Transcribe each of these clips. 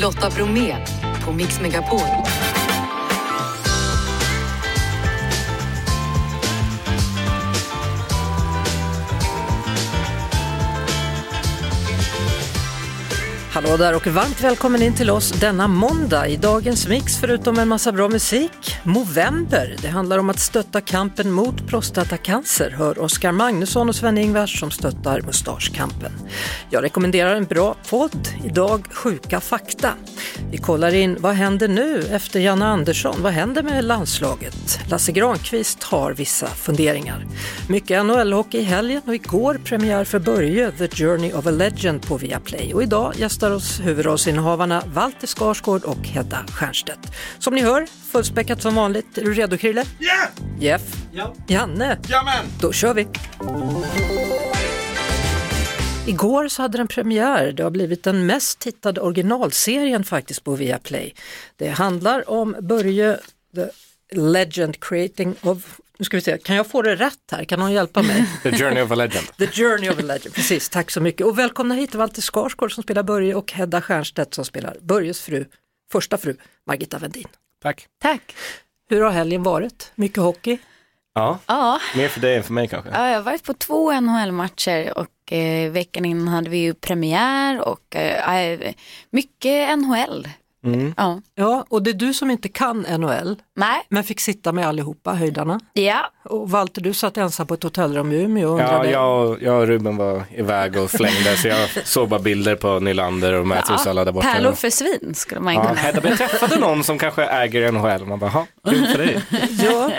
Lotta Bromé på Mix Megapol. Hallå där och varmt välkommen in till oss denna måndag i dagens mix förutom en massa bra musik. Movember, det handlar om att stötta kampen mot prostatacancer, hör Oskar Magnusson och Sven-Ingvars som stöttar mustaschkampen. Jag rekommenderar en bra podd, idag Sjuka fakta. Vi kollar in vad händer nu efter Janne Andersson, vad händer med landslaget? Lasse Granqvist har vissa funderingar. Mycket NHL-hockey i helgen och igår premiär för Börje, The Journey of a Legend på Viaplay och idag gästar oss huvudrollsinnehavarna Walter Skarsgård och Hedda Stiernstedt. Som ni hör, fullspäckat som vanligt. Är du redo Krille? Ja! Jeff? Ja. Janne? Jamen! Då kör vi! Igår så hade den premiär, det har blivit den mest tittade originalserien faktiskt på Viaplay. Det handlar om Börje, the legend creating of, nu ska vi se, kan jag få det rätt här? Kan någon hjälpa mig? The Journey of a Legend. The Journey of a Legend, precis, tack så mycket. Och välkomna hit Walter Skarsgård som spelar Börje och Hedda Stiernstedt som spelar Börjes fru, första fru, Margita Wendin. Tack. Tack. Hur har helgen varit? Mycket hockey? Ja, Ja, mer för dig än för mig kanske. ja, jag har varit på två NHL-matcher och eh, veckan innan hade vi ju premiär och eh, mycket NHL. Mm. Ja. Ja, och det är du som inte kan NHL, Nej, men fick sitta med allihopa, höjdarna. ja, Och Walter, du satt ensam på ett hotellrum i Umeå och Ja, undrade. jag, och- jag och Ruben var iväg och flängde så jag såg bara bilder på Nylander och Matthews alla där borta. pärlor för svin skulle man Ja, kunna Hedda, men jag träffade någon som kanske äger NHL. Man bara, "Ha, kul för dig. Ja,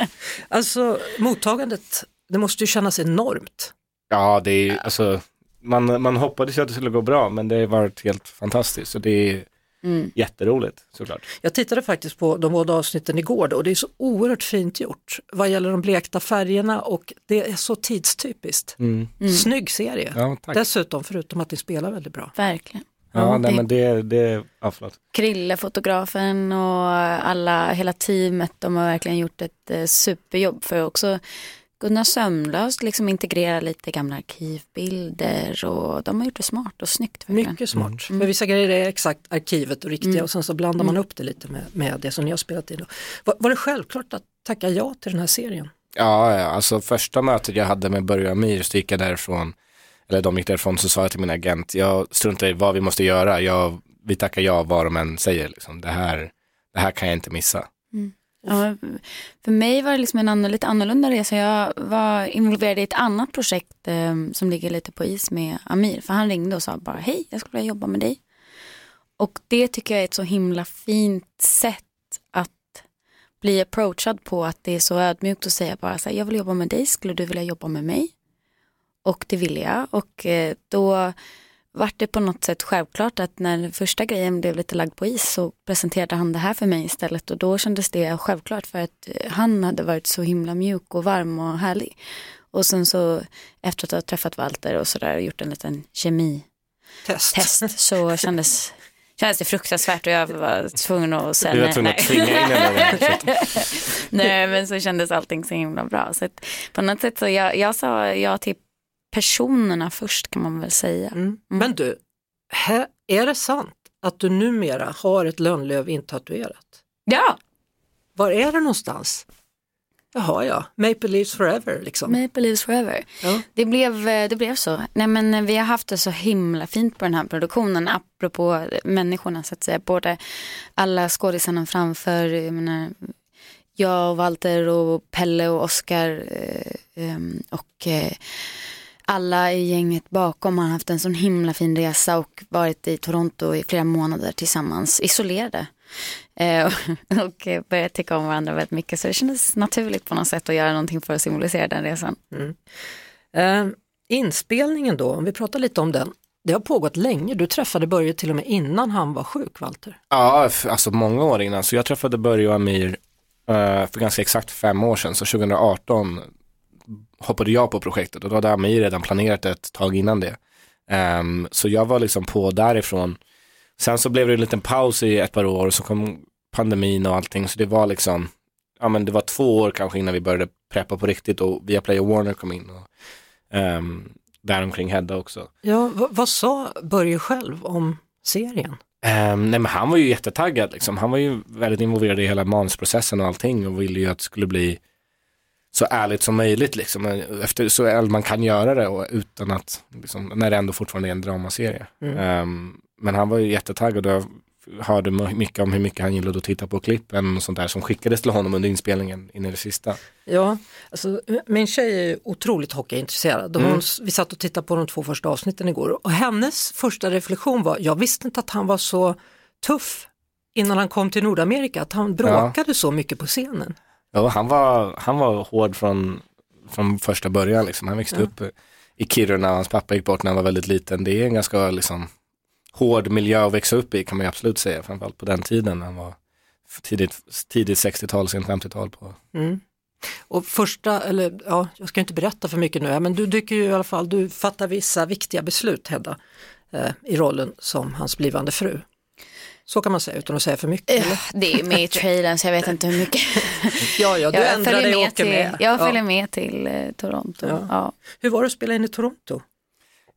alltså mottagandet, det måste ju kännas enormt. Ja, det är ju, alltså, man, man hoppades ju att det skulle gå bra, men det har varit helt fantastiskt. Så det är Mm. jätteroligt såklart. Jag tittade faktiskt på de båda avsnitten igår då, och det är så oerhört fint gjort vad gäller de blekta färgerna och det är så tidstypiskt. Mm. Snygg serie. Ja. Dessutom, förutom att ni spelar väldigt bra. Verkligen. Ja, nej, det- men det, det, ja, förlåt. Krille, fotografen och alla, hela teamet, de har verkligen gjort ett eh, superjobb för också kunna sömlöst liksom integrera lite gamla arkivbilder och de har gjort det smart och snyggt. verkligen. Mycket smart. För vissa grejer är exakt arkivet och riktiga Mm. och sen så blandar man upp det lite med, med det som ni har spelat in. Var, var det självklart att tacka ja till den här serien? Ja, ja, alltså första mötet jag hade med Börje Amir så gick jag därifrån, eller de gick därifrån så sa jag till min agent, jag struntar i vad vi måste göra, jag, vi tackar ja vad de än säger, liksom. det, här, det här kan jag inte missa. Ja, för mig var det liksom en annan, lite annorlunda resa. Jag var involverad i ett annat projekt eh, som ligger lite på is med Amir. För han ringde och sa bara hej, jag skulle vilja jobba med dig. Och det tycker jag är ett så himla fint sätt att bli approachad på. Att det är så ödmjukt att säga bara så här, jag vill jobba med dig, skulle du vilja jobba med mig? Och det ville jag. Och eh, då vart det på något sätt självklart att när första grejen blev lite lagd på is så presenterade han det här för mig istället och då kändes det självklart för att eh, han hade varit så himla mjuk och varm och härlig. Och sen så efter att ha träffat Walter och sådär och gjort en liten kemitest Test. så kändes, kändes det fruktansvärt och jag var tvungen att säga Du var nej. tvungen att nej. tvinga in Nej men så kändes allting så himla bra. Så att på något sätt så jag, jag sa ja till personerna först kan man väl säga. Mm. Men du, här, är det sant att du numera har ett lönnlöv intatuerat? Ja, Var är det någonstans? Jaha ja, Maple Leafs Forever liksom. Maple Leaves Forever. Ja. Det, blev, eh, det blev så. Nej, men eh, vi har haft det så himla fint på den här produktionen, apropå människorna så att säga. Både alla skådisarna framför, jag, menar, jag och Walter och Pelle och Oskar eh, ehm, och alla i gänget bakom har haft en sån himla fin resa och varit i Toronto i flera månader tillsammans, isolerade. Eh, och eh, börjat tycka om varandra väldigt mycket så det kändes naturligt på något sätt att göra någonting för att symbolisera den resan. Eh, inspelningen då, om vi pratar lite om den. Det har pågått länge, du träffade Börje till och med innan han var sjuk, Walter. Ja, alltså många år innan. Så jag träffade Börje och Amir eh, för ganska exakt fem år sedan. Så 2018 hoppade jag på projektet och då hade Amir redan planerat ett tag innan det. Ehm, så jag var liksom på därifrån. Sen så blev det en liten paus i ett par år och så kom pandemin och allting. Så det var liksom, ja men det var två år kanske innan vi började preppa på riktigt och Viaplay och Warner kom in. Och, um, däromkring Hedda också. Ja, vad, sa Börje själv om serien? Ehm, nej men han var ju jättetaggad liksom. Han var ju väldigt involverad i hela manusprocessen och allting och ville ju att det skulle bli så ärligt som möjligt liksom. Efter, så ärligt man kan göra det och utan att, liksom, när det ändå fortfarande är en dramaserie. Ehm, men han var ju jättetaggad och jag hörde mycket om hur mycket han gillade att titta på klippen och sånt där som skickades till honom under inspelningen in i det sista. Ja, alltså, min tjej är otroligt hockeyintresserad. Och hon, Vi satt och tittade på de två första avsnitten igår och hennes första reflektion var, jag visste inte att han var så tuff innan han kom till Nordamerika, att han bråkade så mycket på scenen. Ja, han var, han var hård från, från första början. Liksom. Han växte upp i Kiruna, hans pappa gick bort när han var väldigt liten. Det är en ganska liksom, hård miljö att växa upp i kan man ju absolut säga, framförallt på den tiden. Han var tidigt, tidigt 60-tal, sent 50-tal. På. Och första, eller ja, jag ska inte berätta för mycket nu, men du dyker ju i alla fall, du fattar vissa viktiga beslut Hedda, eh, i rollen som hans blivande fru. Så kan man säga utan att säga för mycket. eller? Det är med i trailern så jag vet inte hur mycket. Ja, ja, du jag ändrar dig och åker till, med. Jag följer ja. med till eh, Toronto. Ja. Ja. Hur var det att spela in i Toronto?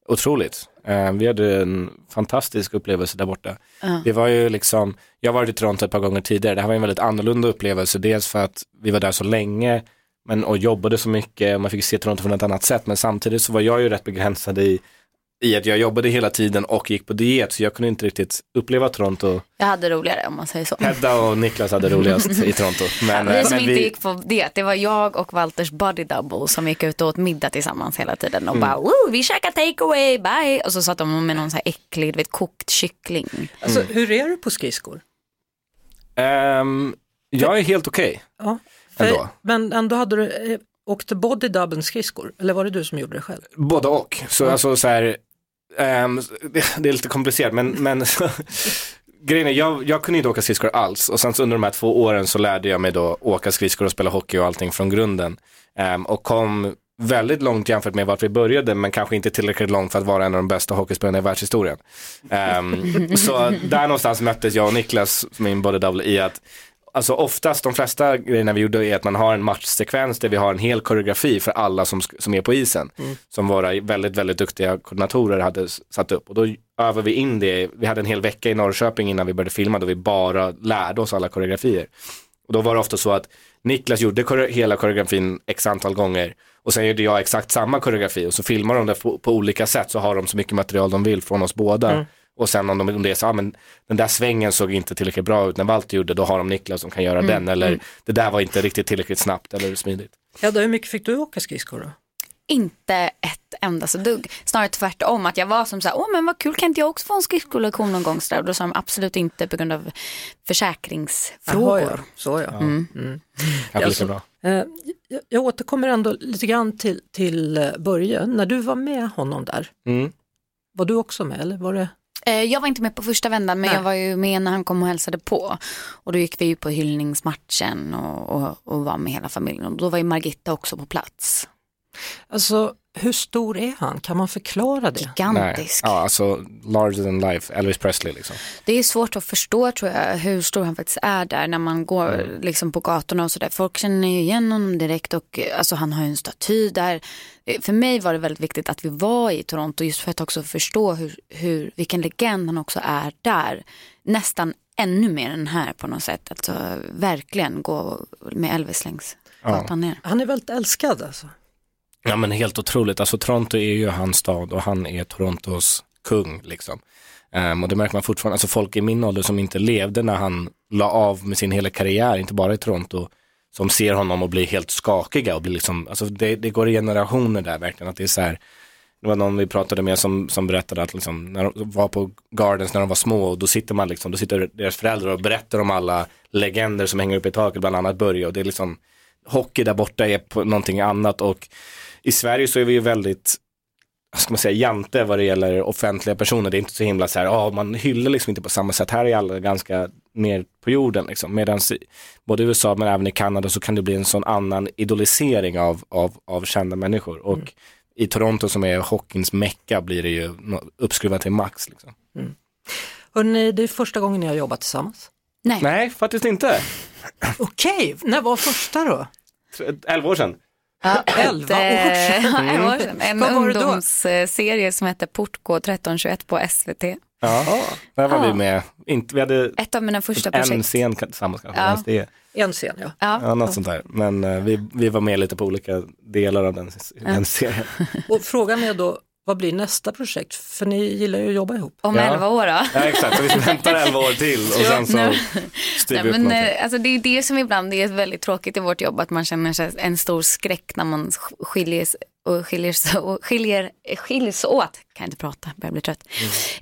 Otroligt. Eh, vi hade en fantastisk upplevelse där borta. Det var ju liksom, jag har varit i Toronto ett par gånger tidigare, det här var en väldigt annorlunda upplevelse, dels för att vi var där så länge men, och jobbade så mycket och man fick se Toronto på ett annat sätt, men samtidigt så var jag ju rätt begränsad i, i att jag jobbade hela tiden och gick på diet, så jag kunde inte riktigt uppleva Toronto. Jag hade roligare om man säger så. Hedda och Niklas hade roligast i Toronto. Men, Vi eh, som men inte gick på det, det var jag och Walters body double som gick ut och åt middag tillsammans hela tiden och Mm. bara Woo, vi käkar takeaway, bye. Och så satt de med någon så här äcklig, du vet, kokt kyckling. Alltså, Mm. Hur är du på skridskor? ehm, jag är helt okej. Ja. Ändå. Men ändå hade du, eh, åkte body double skridskor eller var det du som gjorde det själv? Både och. Så alltså så här, Um, det, det är lite komplicerat men, men grejen är, jag, jag kunde inte åka skridskor alls och sen så under de här två åren så lärde jag mig då åka skridskor och spela hockey och allting från grunden. Um, och kom väldigt långt jämfört med vart vi började men kanske inte tillräckligt långt för att vara en av de bästa hockeyspelarna i världshistorien. Um, så där någonstans möttes jag och Niklas, min body double, i att Alltså oftast, de flesta grejerna vi gjorde är att man har en matchsekvens där vi har en hel koreografi för alla som, som är på isen. Som våra väldigt, väldigt duktiga koordinatorer hade satt upp. Och då övar vi in det, vi hade en hel vecka i Norrköping innan vi började filma då vi bara lärde oss alla koreografier. Och då var det ofta så att Niklas gjorde kore- hela koreografin x antal gånger och sen gjorde jag exakt samma koreografi och så filmar de det på, på olika sätt så har de så mycket material de vill från oss båda. Och sen om, de, om det är så, ah, men den där svängen såg inte tillräckligt bra ut när Walter gjorde, då har de Niklas som kan göra den. Eller det där var inte riktigt tillräckligt snabbt eller smidigt. Hedda, hur mycket fick du åka skridskor då? Inte ett enda så dugg. Snarare tvärtom, att jag var som så här, åh men vad kul, kan inte jag också få en skridskolektion någon gång? Så där. Och då sa de absolut inte på grund av försäkringsfrågor. Jaha, ja. Så ja. Mm. Kanske Alltså- lika bra. Eh, jag- Jag återkommer ändå lite grann till, till eh, Börje. När du var med honom där, Mm. var du också med eller var det? Eh, Jag var inte med på första vändan men Nej. jag var ju med när han kom och hälsade på. Och då gick vi ju på hyllningsmatchen och, och, och var med hela familjen. Och då var ju Margitta också på plats. Alltså hur stor är han? Kan man förklara det? Nej. Gigantisk. Ja, alltså larger than life, Elvis Presley liksom. Det är svårt att förstå tror jag hur stor han faktiskt är där när man går liksom på gatorna och sådär. Folk känner ju igen honom direkt och alltså, han har ju en staty där. För mig var det väldigt viktigt att vi var i Toronto just för att också förstå hur, hur, vilken legend han också är där. Nästan ännu mer än här på något sätt. Alltså verkligen gå med Elvis längs gatan ner. Han är väldigt älskad alltså. Ja men helt otroligt, alltså Toronto är ju hans stad och han är Torontos kung liksom. Um, och det märker man fortfarande, alltså folk i min ålder som inte levde när han la av med sin hela karriär, inte bara i Toronto, som ser honom och blir helt skakiga och blir liksom, alltså det, det går i generationer där verkligen, att det är så här, det var någon vi pratade med som, som berättade att liksom, när de var på Gardens när de var små och då sitter man liksom, då sitter deras föräldrar och berättar om alla legender som hänger uppe i taket, bland annat Börje. Och det är liksom, hockey där borta är på någonting annat och i Sverige så är vi ju väldigt vad ska man säga, jante vad det gäller offentliga personer. Det är inte så himla så här, ja man hyllar liksom inte på samma sätt. Här är alla ganska ner på jorden liksom. Medan både i USA men även i Kanada så kan det bli en sån annan idolisering av, av, av kända människor. Och i Toronto som är hockeyns mecka blir det ju uppskruvat till max. Liksom. Hörrni, det är första gången ni har jobbat tillsammans. Nej. Nej, faktiskt inte. Okej, när var första då? Elva år sedan. Ja, Elva år sedan. År sedan. En ungdomsserie som hette Portgå 1321 på SVT. Ja, där var Ja. vi med. Inte, vi hade Ett av mina första en projekt. scen tillsammans kanske. Ja. En scen ja. Ja. Ja, något sånt där. Men eh, vi, vi var med lite på olika delar av den, den serien. Och frågan är då, vad blir nästa projekt? För ni gillar ju att jobba ihop. Om Ja. 11 år då? Ja, exakt. Så vi väntar 11 år till och sen så styr vi upp men, någonting. eh, alltså, det är det som ibland är väldigt tråkigt i vårt jobb, att man känner sig en stor skräck när man sk- skiljer, och skiljer, och skiljer, skiljs åt. Kan inte prata, börjar bli trött.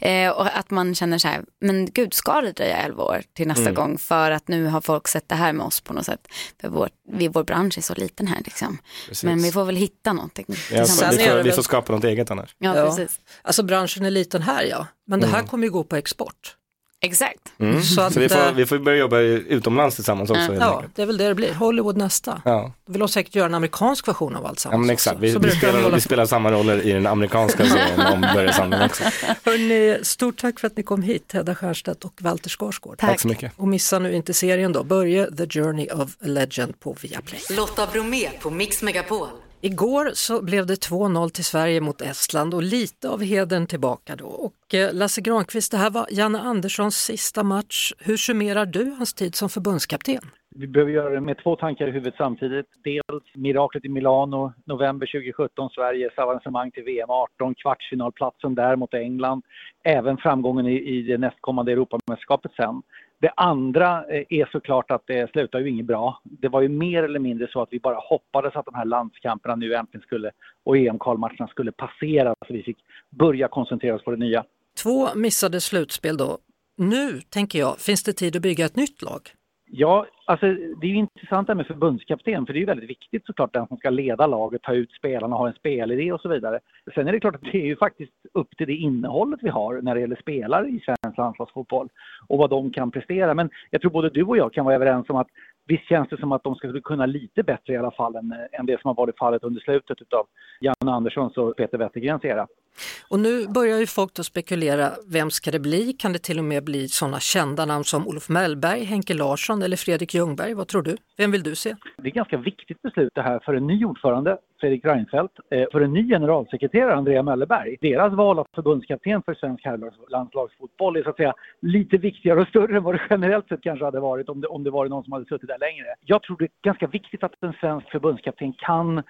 Mm. Eh, och att man känner så här, men gud ska det dröja 11 år till nästa Mm. gång för att nu har folk sett det här med oss på något sätt. För vår, vi, vår bransch är så liten här liksom. Precis. Men vi får väl hitta någonting. Ja. Sen vi, får, vi får skapa något eget annars. Ja, precis. Alltså branschen är liten här ja, men det här kommer ju gå på export. Exakt. Mm. Så Så, att, vi, får, eh, vi får börja jobba utomlands tillsammans också. helt Ja, det är väl det det blir. Hollywood nästa. Ja. Då vill de säkert göra en amerikansk version av allt ja, men exakt. Vi, Så vi, spelar, vi spelar samma roller i den amerikanska serien om Börje Sandberg också. Hörrni, stort tack för att ni kom hit, Hedda Stiernstedt och Walter Skarsgård. Tack så mycket. Och missa nu inte serien då, Börje The Journey of a Legend på Viaplay. Lotta Bromé på Mix Megapol. Igår så blev det 2-0 till Sverige mot Estland och lite av heden tillbaka då. Och eh, Lasse Granqvist, det här var Janne Anderssons sista match. Hur summerar du hans tid som förbundskapten? Vi behöver göra det med två tankar i huvudet samtidigt. Dels miraklet i Milano, november 2017, Sveriges avancemang till VM 18, kvartsfinalplatsen där mot England, även framgången i, i det nästkommande Europamästerskapet sen. Det andra eh, är såklart att det slutar ju inget bra. Det var ju mer eller mindre så att vi bara hoppades att de här landskamperna nu äntligen skulle och EM-kvalmatcherna skulle passera så vi fick börja koncentrera oss på det nya. Två missade slutspel då. Nu, tänker jag, finns det tid att bygga ett nytt lag? Ja, alltså det är ju intressant det här med förbundskapten för det är ju väldigt viktigt såklart den som ska leda laget, ta ut spelarna, ha en spelidé och så vidare. Sen är det klart att det är ju faktiskt upp till det innehållet vi har när det gäller spelare i svensk landslagsfotboll och vad de kan prestera. Men jag tror både du och jag kan vara överens om att visst känns det som att de skulle kunna lite bättre i alla fall än, än det som har varit fallet under slutet av Janne Anderssons och Peter Wettergrens era. Och nu börjar ju folk då spekulera, vem ska det bli? Kan det till och med bli sådana kända namn som Olof Mellberg, Henke Larsson eller Fredrik Ljungberg? Vad tror du? Vem vill du se? Det är ett ganska viktigt beslut det här för en ny ordförande, Fredrik Reinfeldt, eh, för en ny generalsekreterare, Andrea Möllerberg. Deras val av förbundskapten för svensk herrlandslagsfotboll är så att säga lite viktigare och större än vad det generellt sett kanske hade varit om det, om det varit någon som hade suttit där längre. Jag tror det är ganska viktigt att en svensk förbundskapten kan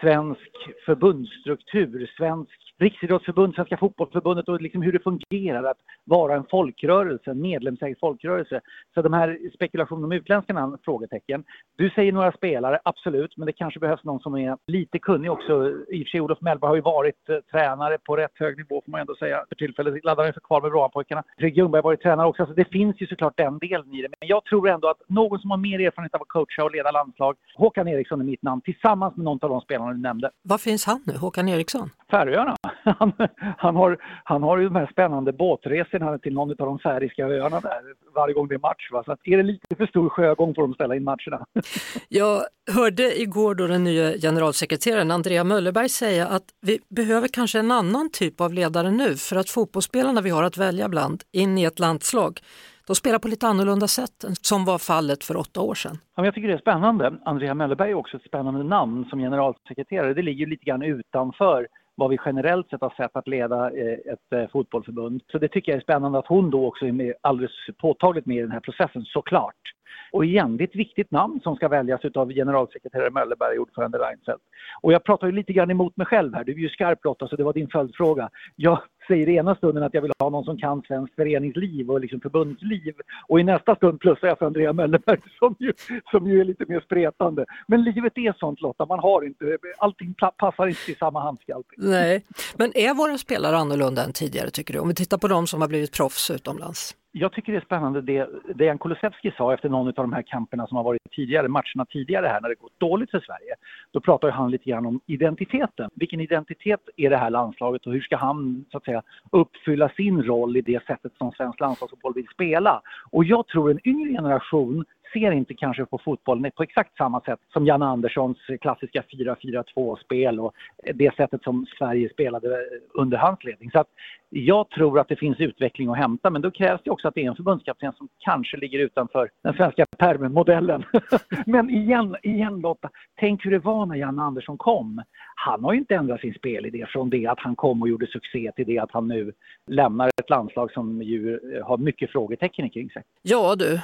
svensk förbundsstruktur, svensk riksidrottsförbund, Svenska fotbollförbundet och liksom hur det fungerar att vara en folkrörelse, en medlemsägd folkrörelse. Så de här spekulationerna om utländska namn, frågetecken. Du säger några spelare, absolut, men det kanske behövs någon som är lite kunnig också. I och för sig, Olof Mellberg har ju varit eh, tränare på rätt hög nivå får man ändå säga. För tillfället laddar inför kvar med Brommapojkarna. Fredrik Ljungberg har varit tränare också, så det finns ju såklart den delen i det. Men jag tror ändå att någon som har mer erfarenhet av att coacha och leda landslag, Håkan Eriksson är mitt namn, tillsammans med någon av de spelarna du nämnde. Var finns han nu, Håkan Eriksson? Färöarna. Han, han, har, han har ju de här spännande båtresorna till någon av de färöiska öarna där varje gång det är match. Va? Så att är det lite för stor sjögång får de ställa in matcherna. Jag hörde igår då den nya generalsekreteraren Andrea Möllerberg säga att vi behöver kanske en annan typ av ledare nu för att fotbollsspelarna vi har att välja bland in i ett landslag, de spelar på lite annorlunda sätt än som var fallet för åtta år sedan. Jag tycker det är spännande. Andrea Möllerberg är också ett spännande namn som generalsekreterare. Det ligger lite grann utanför vad vi generellt sett har sett att leda eh, ett eh, fotbollsförbund. Så det tycker jag är spännande att hon då också är med, alldeles påtagligt med i den här processen, såklart. Och igen, det är ett viktigt namn som ska väljas av generalsekreterare Möllerberg och ordförande Reinfeldt. Och jag pratar ju lite grann emot mig själv här. Du är ju skarp Lotta, så det var din följdfråga. Jag säger i ena stunden att jag vill ha någon som kan svenskt föreningsliv och liksom förbundsliv. Och i nästa stund plussar jag för Andrea Möllerberg som ju, som ju är lite mer spretande. Men livet är sånt Lotta, man har inte, allting passar inte i samma handske alltid. Nej, men är våra spelare annorlunda än tidigare tycker du? Om vi tittar på de som har blivit proffs utomlands. Jag tycker det är spännande det Dejan Kulusevski sa efter någon av de här kamperna som har varit tidigare, matcherna tidigare här när det gått dåligt för Sverige. Då pratar han lite grann om identiteten. Vilken identitet är det här landslaget och hur ska han så att säga uppfylla sin roll i det sättet som svensk landslagsfotboll vill spela? Och jag tror en yngre generation ser inte kanske på fotbollen på exakt samma sätt som Janne Anderssons klassiska 4-4-2-spel och det sättet som Sverige spelade under hans ledning. Så att jag tror att det finns utveckling att hämta men då krävs det också att det är en förbundskapten som kanske ligger utanför den svenska pärmen-modellen. men igen, igen Lotta, tänk hur det var när Janne Andersson kom. Han har ju inte ändrat sin spelidé från det att han kom och gjorde succé till det att han nu lämnar ett landslag som ju har mycket frågetecken kring sig. Ja du,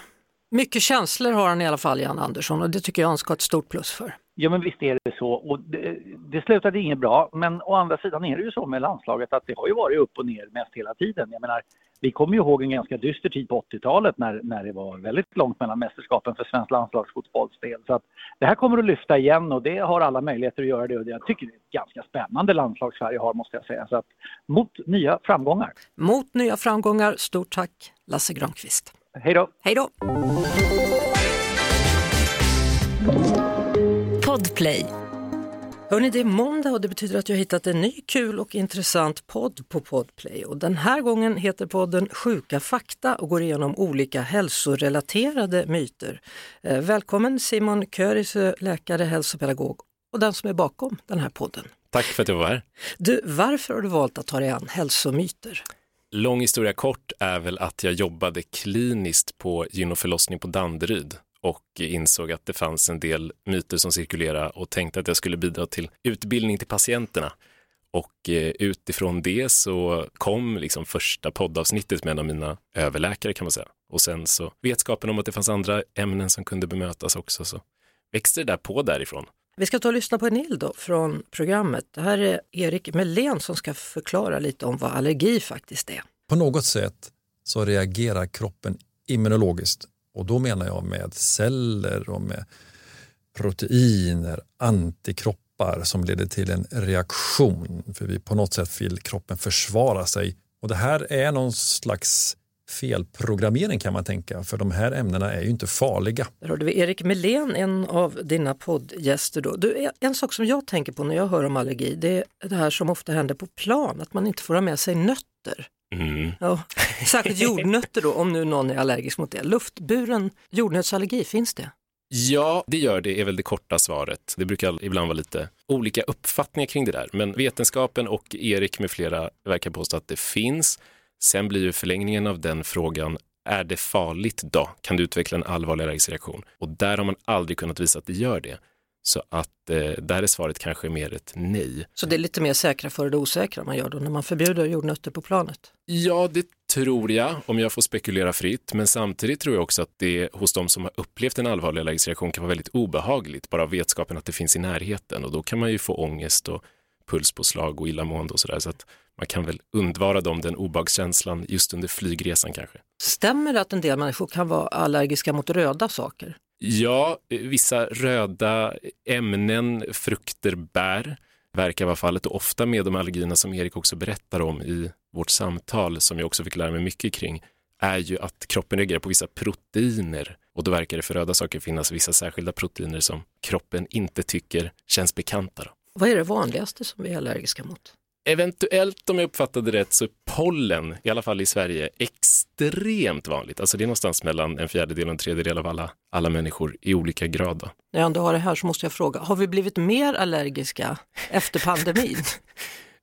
mycket känslor har han i alla fall, Jan Andersson, och det tycker jag han ska ha ett stort plus för. Ja men visst är det så och det, det slutade inget bra men å andra sidan är det ju så med landslaget att det har ju varit upp och ner mest hela tiden. Jag menar, vi kommer ju ihåg en ganska dyster tid på 80-talet när, när det var väldigt långt mellan mästerskapen för svensk landslagsfotbollsdel. Så att det här kommer att lyfta igen och det har alla möjligheter att göra det och jag tycker det är ett ganska spännande landslag Sverige har måste jag säga. Så att mot nya framgångar. Mot nya framgångar, stort tack Lasse Granqvist. Hej då! Hej då! Podplay. Hörrni, det är måndag och det betyder att jag har hittat en ny kul och intressant podd på Podplay. Och den här gången heter podden Sjuka fakta och går igenom olika hälsorelaterade myter. Eh, välkommen Simon Körisö, läkare, hälsopedagog och den som är bakom den här podden. Tack för att jag var här. Du, varför har du valt att ta dig an hälsomyter? Lång historia kort är väl att jag jobbade kliniskt på gyn och förlossning på Danderyd och insåg att det fanns en del myter som cirkulerade och tänkte att jag skulle bidra till utbildning till patienterna. Och eh, utifrån det så kom liksom första poddavsnittet med en av mina överläkare kan man säga. Och sen så vetskapen om att det fanns andra ämnen som kunde bemötas också så växte det där på därifrån. Vi ska ta och lyssna på en då från programmet. Det här är Erik Melén som ska förklara lite om vad allergi faktiskt är. På något sätt så reagerar kroppen immunologiskt och då menar jag med celler och med proteiner, antikroppar som leder till en reaktion. För vi på något sätt vill kroppen försvara sig. Och det här är någon slags felprogrammering kan man tänka, för de här ämnena är ju inte farliga. Där hörde vi Erik Melén, en av dina poddgäster. Då. Du, en sak som jag tänker på när jag hör om allergi, det är det här som ofta händer på plan, att man inte får ha med sig nötter. Mm. Ja, särskilt jordnötter då, om nu någon är allergisk mot det. Luftburen jordnötsallergi, finns det? Ja, det gör det, är väl det korta svaret. Det brukar ibland vara lite olika uppfattningar kring det där, men vetenskapen och Erik med flera verkar påstå att det finns. Sen blir ju förlängningen av den frågan, är det farligt då? Kan du utveckla en allvarlig allergisk reaktion? Och där har man aldrig kunnat visa att det gör det. Så att eh, där är svaret kanske mer ett nej. Så det är lite mer säkra för det osäkra man gör då när man förbjuder jordnötter på planet? Ja, det tror jag, om jag får spekulera fritt. Men samtidigt tror jag också att det hos de som har upplevt en allvarlig allergisk reaktion kan vara väldigt obehagligt, bara vetskapen att det finns i närheten. Och då kan man ju få ångest och pulspåslag och illamående och sådär. Så att man kan väl undvara dem den obehagskänslan just under flygresan kanske. Stämmer det att en del människor kan vara allergiska mot röda saker? Ja, vissa röda ämnen, frukter, bär verkar vara fallet och ofta med de allergierna som Erik också berättar om i vårt samtal som jag också fick lära mig mycket kring är ju att kroppen reagerar på vissa proteiner och då verkar det för röda saker finnas vissa särskilda proteiner som kroppen inte tycker känns bekanta. Då. Vad är det vanligaste som vi är allergiska mot? Eventuellt om jag uppfattade rätt så är pollen, i alla fall i Sverige, extremt vanligt. Alltså det är någonstans mellan en fjärdedel och en tredjedel av alla, alla människor i olika grad. Då. När jag ändå har det här så måste jag fråga, har vi blivit mer allergiska efter pandemin?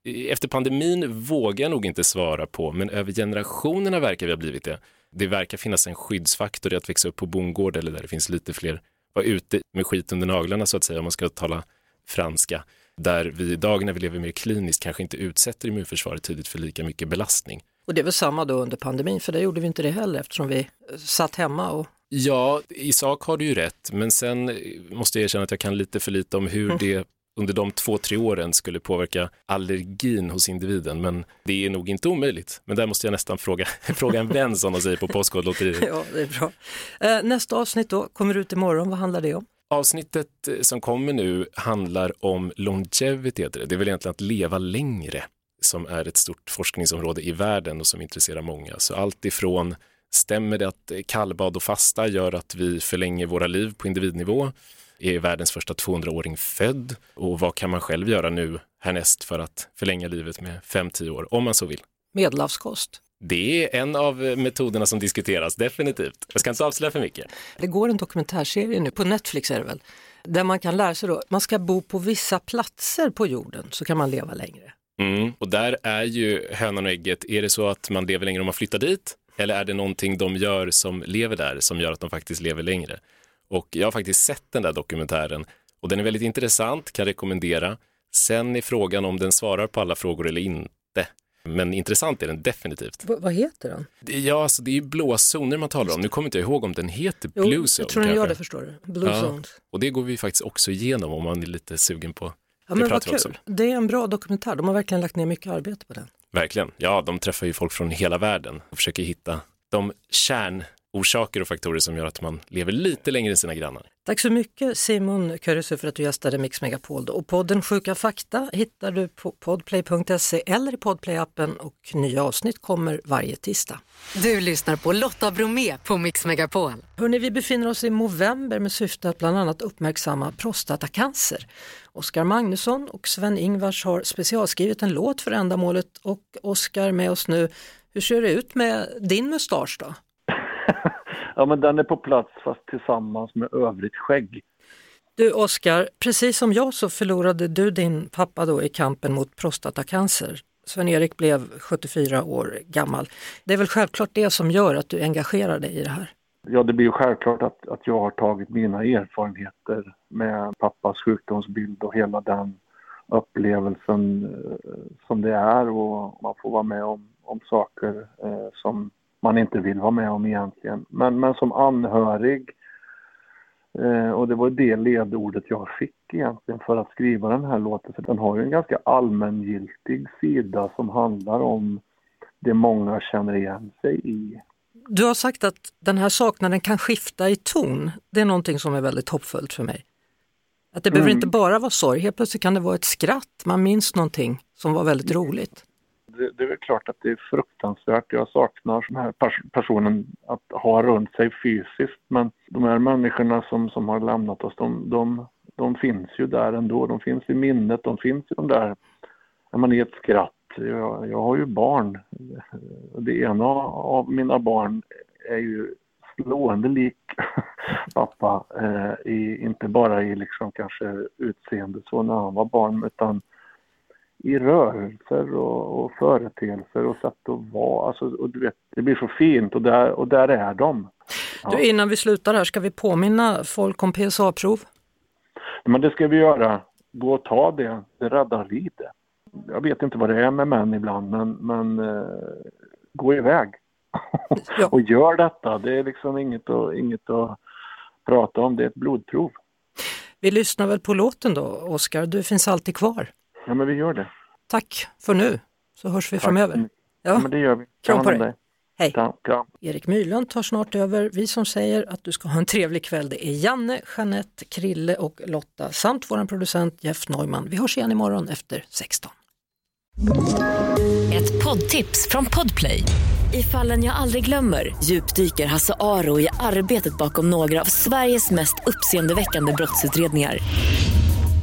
efter pandemin vågar jag nog inte svara på, men över generationerna verkar vi ha blivit det. Det verkar finnas en skyddsfaktor i att växa upp på bondgård eller där det finns lite fler, vara ute med skit under naglarna så att säga, om man ska tala franska där vi idag när vi lever mer kliniskt kanske inte utsätter immunförsvaret tidigt för lika mycket belastning. Och det är väl samma då under pandemin, för där gjorde vi inte det heller eftersom vi satt hemma och Ja, i sak har du ju rätt, men sen måste jag erkänna att jag kan lite för lite om hur det under de två, tre åren skulle påverka allergin hos individen. Men det är nog inte omöjligt. Men där måste jag nästan fråga, fråga en vän som de säger på Postkodlotteriet. ja, det är bra. Eh, nästa avsnitt då kommer ut imorgon. Vad handlar det om? Avsnittet eh, som kommer nu handlar om longevity, heter det. det är väl egentligen att leva längre som är ett stort forskningsområde i världen och som intresserar många. Så allt ifrån stämmer det att eh, kallbad och fasta gör att vi förlänger våra liv på individnivå? Är världens första 200-åring född? Och vad kan man själv göra nu härnäst för att förlänga livet med 5-10 år, om man så vill? Medelhavskost. Det är en av metoderna som diskuteras, definitivt. Jag ska inte avslöja för mycket. Det går en dokumentärserie nu, på Netflix är det väl, där man kan lära sig då, man ska bo på vissa platser på jorden så kan man leva längre. Mm, och där är ju hönan och ägget, är det så att man lever längre om man flyttar dit? Eller är det någonting de gör som lever där som gör att de faktiskt lever längre? Och jag har faktiskt sett den där dokumentären och den är väldigt intressant, kan rekommendera. Sen är frågan om den svarar på alla frågor eller inte. Men intressant är den definitivt. V- vad heter den? Det- Ja, alltså, det är ju blåzoner man talar om. Nu kommer inte jag ihåg om den heter Jo, Blue jag Zone. tror den gör det förstår du. Blue Ja. Zones. Och det går vi faktiskt också igenom om man är lite sugen på. Ja, Det men vad kul. Det är en bra dokumentär. De har verkligen lagt ner mycket arbete på den. Verkligen. Ja, de träffar ju folk från hela världen och försöker hitta de kärnorsaker och faktorer som gör att man lever lite längre än sina grannar. Tack så mycket Simon Körresö för att du gästade Mix Megapol. då. Och podden Sjuka fakta hittar du på podplay.se eller i podplayappen och nya avsnitt kommer varje tisdag. Du lyssnar på Lotta Bromé på Mix Megapol. Hörrni, vi befinner oss i november med syfte att bland annat uppmärksamma prostatacancer. Oskar Magnusson och Sven-Ingvars har specialskrivit en låt för ändamålet och Oskar med oss nu. Hur ser det ut med din mustasch då? ja, men den är på plats fast tillsammans med övrigt skägg. Du Oskar, precis som jag så förlorade du din pappa då i kampen mot prostatacancer. Sven-Erik blev 74 år gammal. Det är väl självklart det som gör att du engagerar dig i det här? Ja, det blir ju självklart att, att jag har tagit mina erfarenheter med pappas sjukdomsbild och hela den upplevelsen eh, som det är och man får vara med om, om saker eh, som man inte vill vara med om egentligen. Men, men som anhörig, eh, och det var det ledordet jag fick egentligen för att skriva den här låten, för den har ju en ganska allmängiltig sida som handlar om det många känner igen sig i. Du har sagt att den här saknaden kan skifta i ton. Det är någonting som är väldigt hoppfullt för mig. Att det behöver Mm. inte bara vara sorg, helt plötsligt kan det vara ett skratt, man minns någonting som var väldigt roligt det, det är väl klart att det är fruktansvärt. Jag saknar den här pers- personen att ha runt sig fysiskt. Men de här människorna som, som har lämnat oss, de, de, de finns ju där ändå. De finns i minnet, de finns i de där, när man är ett skratt. Jag, jag har ju barn. Det ena av mina barn är ju slående lik pappa. Eh, i, inte bara i liksom kanske utseende så när han var barn utan i rörelser och, och företeelser och sätt att vara. Alltså, och du vet, det blir så fint och där, och där är de. Ja. Du, innan vi slutar här, ska vi påminna folk om PSA-prov? Men det ska vi göra. Gå och ta det. Det räddar liv. Jag vet inte vad det är med män ibland men, men eh, gå iväg. Ja. och gör detta. Det är liksom inget att, inget att prata om. Det är ett blodprov. Vi lyssnar väl på låten då, Oskar. Du finns alltid kvar. Ja men vi gör det. Tack för nu, så hörs vi Tack. framöver. Ja Ja, men det gör vi. Kram på dig. Hej. Kram, kram. Erik Myrlund tar snart över. Vi som säger att du ska ha en trevlig kväll, det är Janne, Jeanette, Krille och Lotta samt vår producent Jeff Neumann. Vi hörs igen imorgon efter 16. Ett poddtips från Podplay. I fallen jag aldrig glömmer djupdyker Hasse Aro i arbetet bakom några av Sveriges mest uppseendeväckande brottsutredningar.